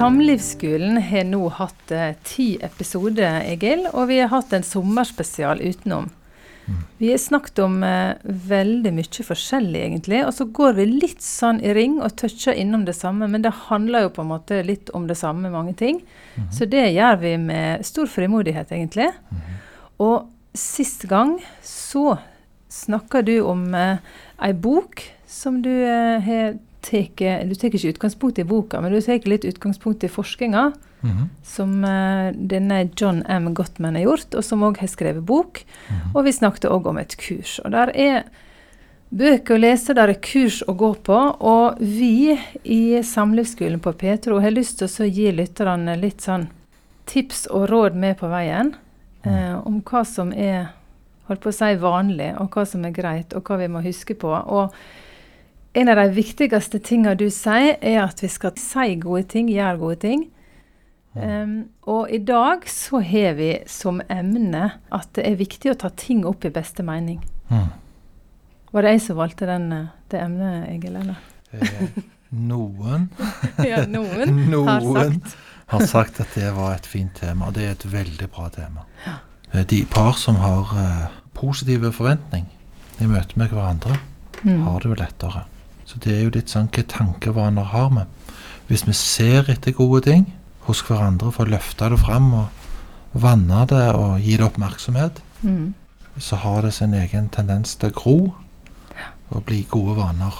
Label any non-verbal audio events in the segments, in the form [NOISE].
Samlivsskolen har nå hatt eh, ti episoder, Egil, og vi har hatt en sommerspesial utenom. Vi har snakket om eh, veldig mye forskjellig, egentlig, og så går vi litt sånn i ring og toucher innom det samme, men det handler jo på en måte litt om det samme, mange ting. Så det gjør vi med stor frimodighet, egentlig. Og sist gang så snakka du om eh, ei bok som du eh, har tatt Du tar ikke utgangspunkt i boka, men du tar litt utgangspunkt i forskninga Mhm. som uh, denne John M. Gottman har gjort, og som òg har skrevet bok. Mhm. Og vi snakket òg om et kurs. Og der er bøker å lese, der er kurs å gå på. Og vi i Samlivsskolen på Petro har lyst til å gi lytterne litt sånn tips og råd med på veien uh, om hva som er holdt på å si vanlig, og hva som er greit, og hva vi må huske på. Og en av de viktigste tingene du sier, er at vi skal si gode ting, gjøre gode ting. Um, og i dag så har vi som emne at det er viktig å ta ting opp i beste mening. Mm. Var det jeg som valgte den, eh, det emnet, Egil? eller? Eh, noen [LAUGHS] ja, noen [LAUGHS] har sagt. har sagt at det var et fint tema, og det er et veldig bra tema. Ja. De par som har uh, positive forventning i møte med hverandre, Mm. har det jo lettere. Så det er jo litt sånn hvilke tankevaner har vi. Hvis vi ser etter gode ting hos hverandre for å løfte det fram og vanne det og gi det oppmerksomhet, Mm. så har det sin egen tendens til å gro og bli gode vaner.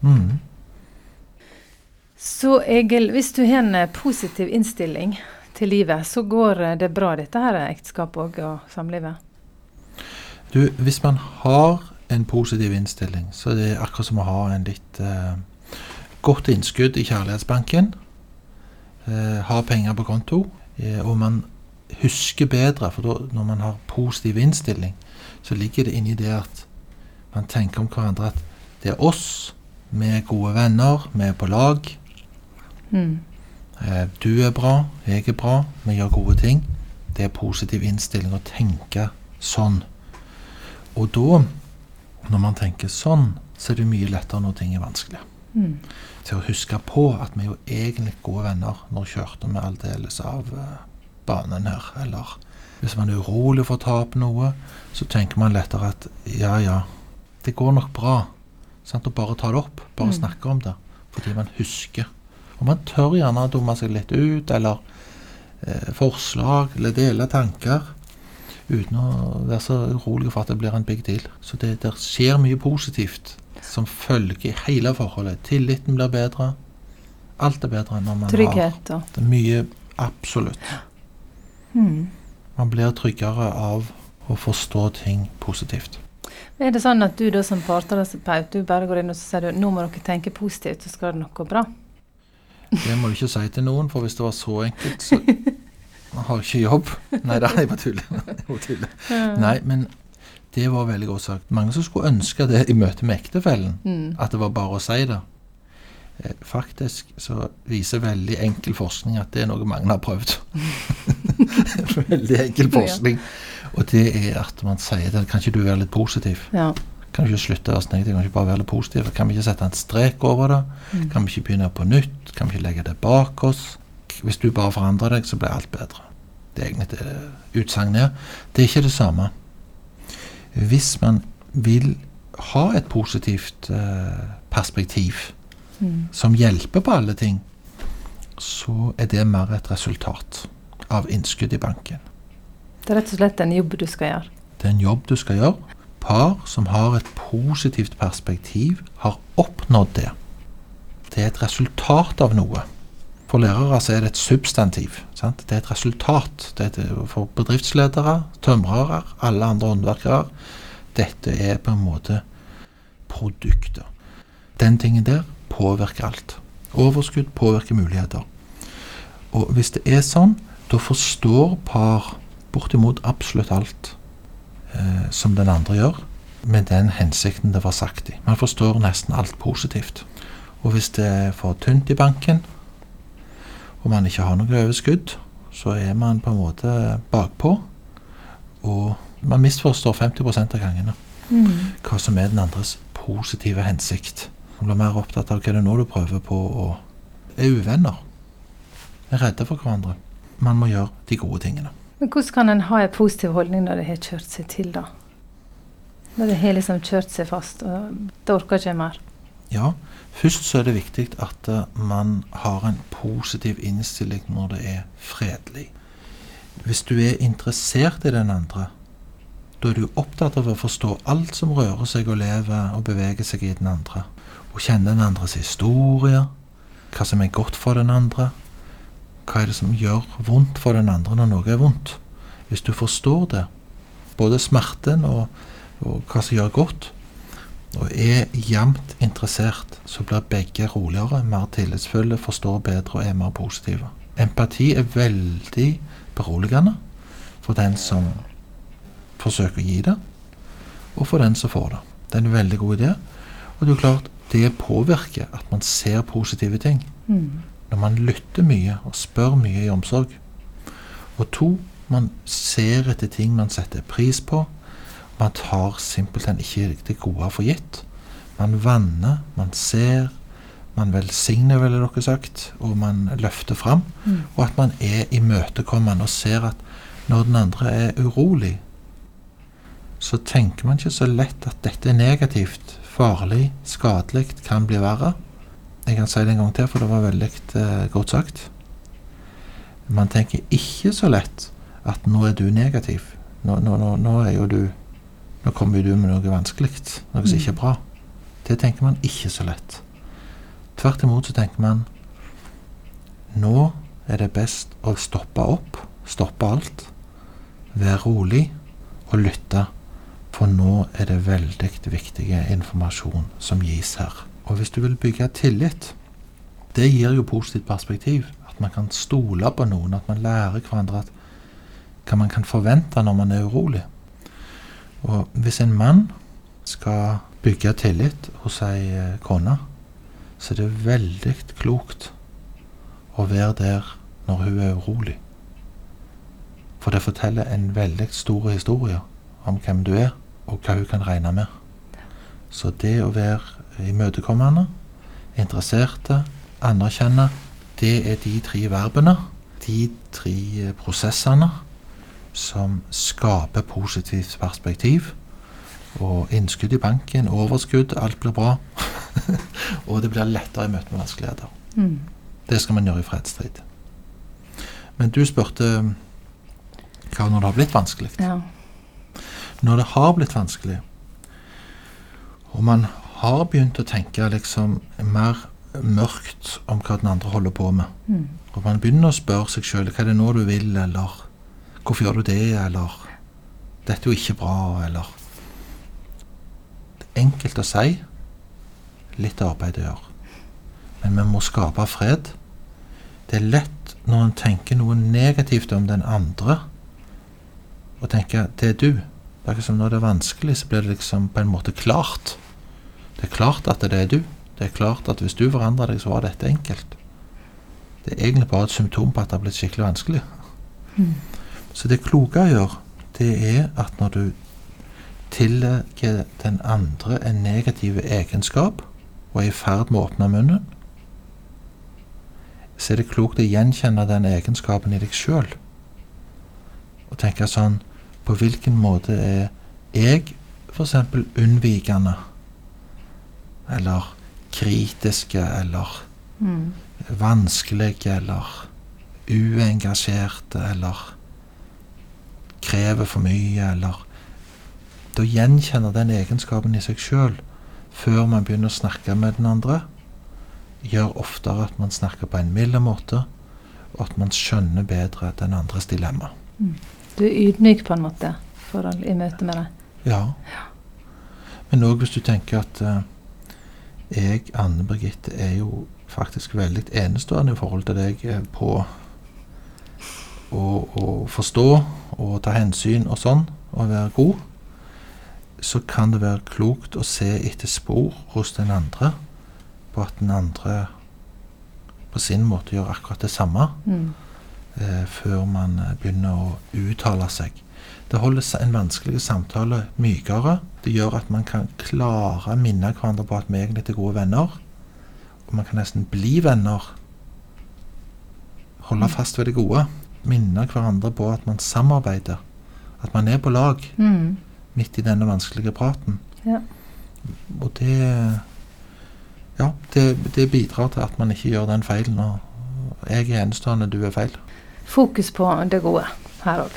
Mm. Så Egil, hvis du har en eh, positiv innstilling til livet, så går eh, det bra dette her ekteskapet og, og samlivet? Du, hvis man har en positiv innstilling, så det er akkurat som å ha en litt eh, godt innskudd i kjærlighetsbanken. Eh, ha penger på konto. Eh, og man husker bedre, for da, når man har positiv innstilling, så ligger det inni det at man tenker om hverandre at det er oss, vi er gode venner, vi er på lag. Mm. Eh, du er bra, jeg er bra, vi gjør gode ting. Det er positiv innstilling å tenke sånn. Og da, når man tenker sånn, så er det mye lettere når ting er vanskelig. Mm. Til å huske på at vi er jo egentlig gode venner. Nå kjørte vi aldeles av eh, banen her. Eller hvis man er urolig for å ta opp noe, så tenker man lettere at ja, ja, det går nok bra. Sant? Og bare ta det opp. Bare Mm. snakke om det. Fordi man husker. Og man tør gjerne å dumme seg litt ut, eller eh, forslag, eller dele tanker. Uten å være så urolig for at det blir en big deal. Så det det skjer mye positivt som følger i hele forholdet. Tilliten blir bedre. Alt er bedre når man har Trygghet har det er mye Absolutt. Hmm. Man blir tryggere av å forstå ting positivt. Er det sånn at du da som parterapeut du bare går inn og så sier du, nå må dere tenke positivt, så skal det nok gå bra? Det må du ikke si til noen, for hvis det var så enkelt, så [LAUGHS] har ikke jobb. Nei da, jeg bare tuller. Nei, men det var veldig godt sagt. Mange som skulle ønske det i møte med ektefellen. Mm. At det var bare å si det. Eh, Faktisk så viser veldig enkel forskning at det er noe mange har prøvd. [LAUGHS] veldig enkel forskning. Og det er at man sier det. Kan ikke du være litt positiv? Ja. Kan du ikke slutte å være så? Kan du ikke bare være litt positiv? Kan vi ikke sette en strek over det? Mm. Kan vi ikke begynne på nytt? Kan vi ikke legge det bak oss? Hvis du bare forandrer deg, så blir alt bedre. Det egentlig utsagnet er. Det er ikke det samme. Hvis man vil ha et positivt eh, perspektiv Mm. som hjelper på alle ting, så er det mer et resultat av innskudd i banken. Det er rett og slett en jobb du skal gjøre. Det er en jobb du skal gjøre. Par som har et positivt perspektiv, har oppnådd det. Det er et resultat av noe. For lærere så er det et substantiv. Sant? Det er et resultat. Det er for bedriftsledere, tømrere, alle andre håndverkere. Dette er på en måte produkter. Den tingen der påvirker alt. Overskudd påvirker muligheter. Og hvis det er sånn, da forstår par bortimot absolutt alt eh, som den andre gjør, med den hensikten det var sagt i. Man forstår nesten alt positivt. Og hvis det er for tynt i banken, og man ikke har noe overskudd, så er man på en måte bakpå. Og man misforstår 50% av gangene Mm. hva som er den andres positive hensikt. Man blir mer opptatt av hva det er nå du prøver på å er uvenner. er redde for hverandre. Man må gjøre de gode tingene. Men hvordan kan en ha en positiv holdning når det har kjørt seg til, da? Når det har liksom kjørt seg fast, og det orker ikke mer? Ja, først så er det viktig at eh, man har en positiv innstilling når det er fredelig. Hvis du er interessert i den andre, da er du opptatt av å forstå alt som rører seg og lever og beveger seg i den andre. Og kjenne den andres historie, hva som er godt for den andre. Hva er det som gjør vondt for den andre når noe er vondt? Hvis du forstår det, både smerten og, og hva som gjør godt, og er jevnt interessert, så blir begge roligere, mer tillitsfulle, forstår bedre og er mer positive. Empati er veldig beroligende for den som forsøker å gi det, og for den som får det. Det er en veldig god idé. Og det er klart, det påvirker at man ser positive ting. Mm. Når man lytter mye og spør mye i omsorg. Og to, man ser etter ting man setter pris på. Man tar simpelthen ikke det gode for gitt. Man vanner, man ser, man velsigner, ville dere sagt, og man løfter fram. Mm. Og at man er imøtekommende og ser at når den andre er urolig, så tenker man ikke så lett at dette er negativt, farlig, skadelig, kan bli verre. Jeg kan si det en gang til, for det var veldig eh, godt sagt. Man tenker ikke så lett at nå er du negativ. Nå, nå, nå, nå er jo du Nå kommer du med noe vanskelig, noe som ikke er bra. Det tenker man ikke så lett. Tvert imot så tenker man nå er det best å stoppe opp, stoppe alt, være rolig og lytte. For nå er det veldig viktig informasjon som gis her. Og hvis du vil bygge tillit, det gir jo positivt perspektiv. At man kan stole på noen, at man lærer hverandre at, hva man kan forvente når man er urolig. Og hvis en mann skal bygge tillit hos ei eh, kone, så er det veldig klokt å være der når hun er urolig. For det forteller en veldig stor historie om hvem du er, og hva hun kan regne med. Så det å være imøtekommende, interesserte, anerkjenne, det er de tre verbene, de tre eh, prosessene, som skaper positivt perspektiv. Og innskudd i banken, overskudd, alt blir bra. [LAUGHS] og det blir lettere i møte med vanskeligheter. Mm. Det skal man gjøre i fredstid. Men du spurte hva når det har blitt vanskelig. Ja. Når det har blitt vanskelig, og man har begynt å tenke liksom mer mørkt om hva den andre holder på med, Mm. og man begynner å spørre seg sjøl hva er det nå du vil, eller hvorfor gjør du det, eller dette er jo ikke bra, eller Det er enkelt å si, litt arbeid å gjøre. Men vi må skape fred. Det er lett når en tenker noe negativt om den andre, å tenke det er du. Det er ikke som når det er vanskelig, så blir det liksom på en måte klart. Det er klart at det er du. Det er klart at hvis du forandrer deg, så var dette enkelt. Det er egentlig bare et symptom på at det har blitt skikkelig vanskelig. Mm. Så det kloke å gjøre, det er at når du tillegger den andre en negativ egenskap, og er i ferd med å åpne munnen, så er det klokt å gjenkjenne den egenskapen i deg sjøl. Og tenke sånn På hvilken måte er jeg f.eks. unnvikende? Eller kritiske, eller Mm. vanskelige, eller uengasjerte, eller krever for mye, eller Da gjenkjenner den egenskapen i seg sjøl før man begynner å snakke med den andre, gjør oftere at man snakker på en mild måte, og at man skjønner bedre den andres dilemma. Du er ydmyk på en måte forhold, i møte med det. Ja. Men òg hvis du tenker at eh, jeg, Anne Birgitte, er jo faktisk veldig enestående i forhold til deg eh, på å, å forstå og ta hensyn og sånn, og være god, så kan det være klokt å se etter spor hos den andre, på at den andre på sin måte gjør akkurat det samme Mm. eh, før man begynner å uttale seg. Det holder en vanskelig samtale mykere. Det gjør at man kan klare å minne hverandre på at vi egentlig er gode venner. Og man kan nesten bli venner Holde fast ved det gode. Minne hverandre på at man samarbeider. At man er på lag Mm. midt i denne vanskelige praten. Ja. Og det Ja, det, det bidrar til at man ikke gjør den feilen. Og jeg er enestående, du er feil. Fokus på det gode her òg.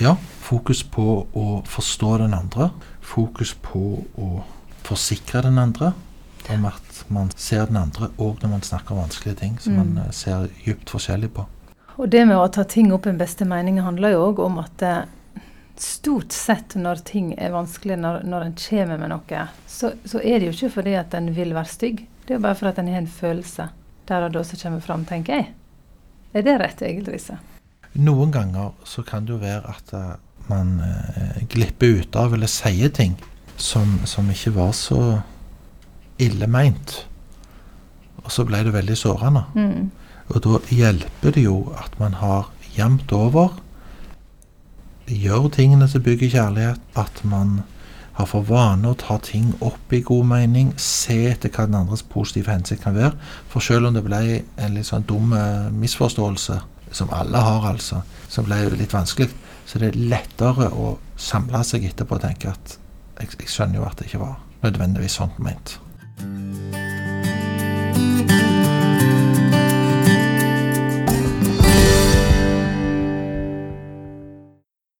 Ja, fokus på å forstå den andre. Fokus på å forsikre den andre om at man ser den andre òg når man snakker om vanskelige ting som Mm. man eh, ser djupt forskjellig på. Og det med å ta ting opp i den beste mening handler jo òg om at eh, stort sett når ting er vanskelig, når, når en kommer med noe, så, så er det jo ikke fordi at en vil være stygg. Det er jo bare for at en har en følelse der og da som kommer fram, tenker jeg. Er det rett, Egil Riise? Noen ganger så kan det jo være at eh, man eh, glipper ut av eller sier ting som, som ikke var så ille meint. Og så ble det veldig sårende. Mm. Og da hjelper det jo at man har jevnt over Gjør tingene som bygger kjærlighet. At man har for vane å ta ting opp i god mening. Se etter hva den andres positive hensikt kan være. For selv om det ble en litt sånn dum eh, misforståelse, som alle har altså, som ble litt vanskelig, så det er lettere å samle seg etterpå og tenke at jeg, jeg skjønner jo at det ikke var nødvendigvis sånn ment.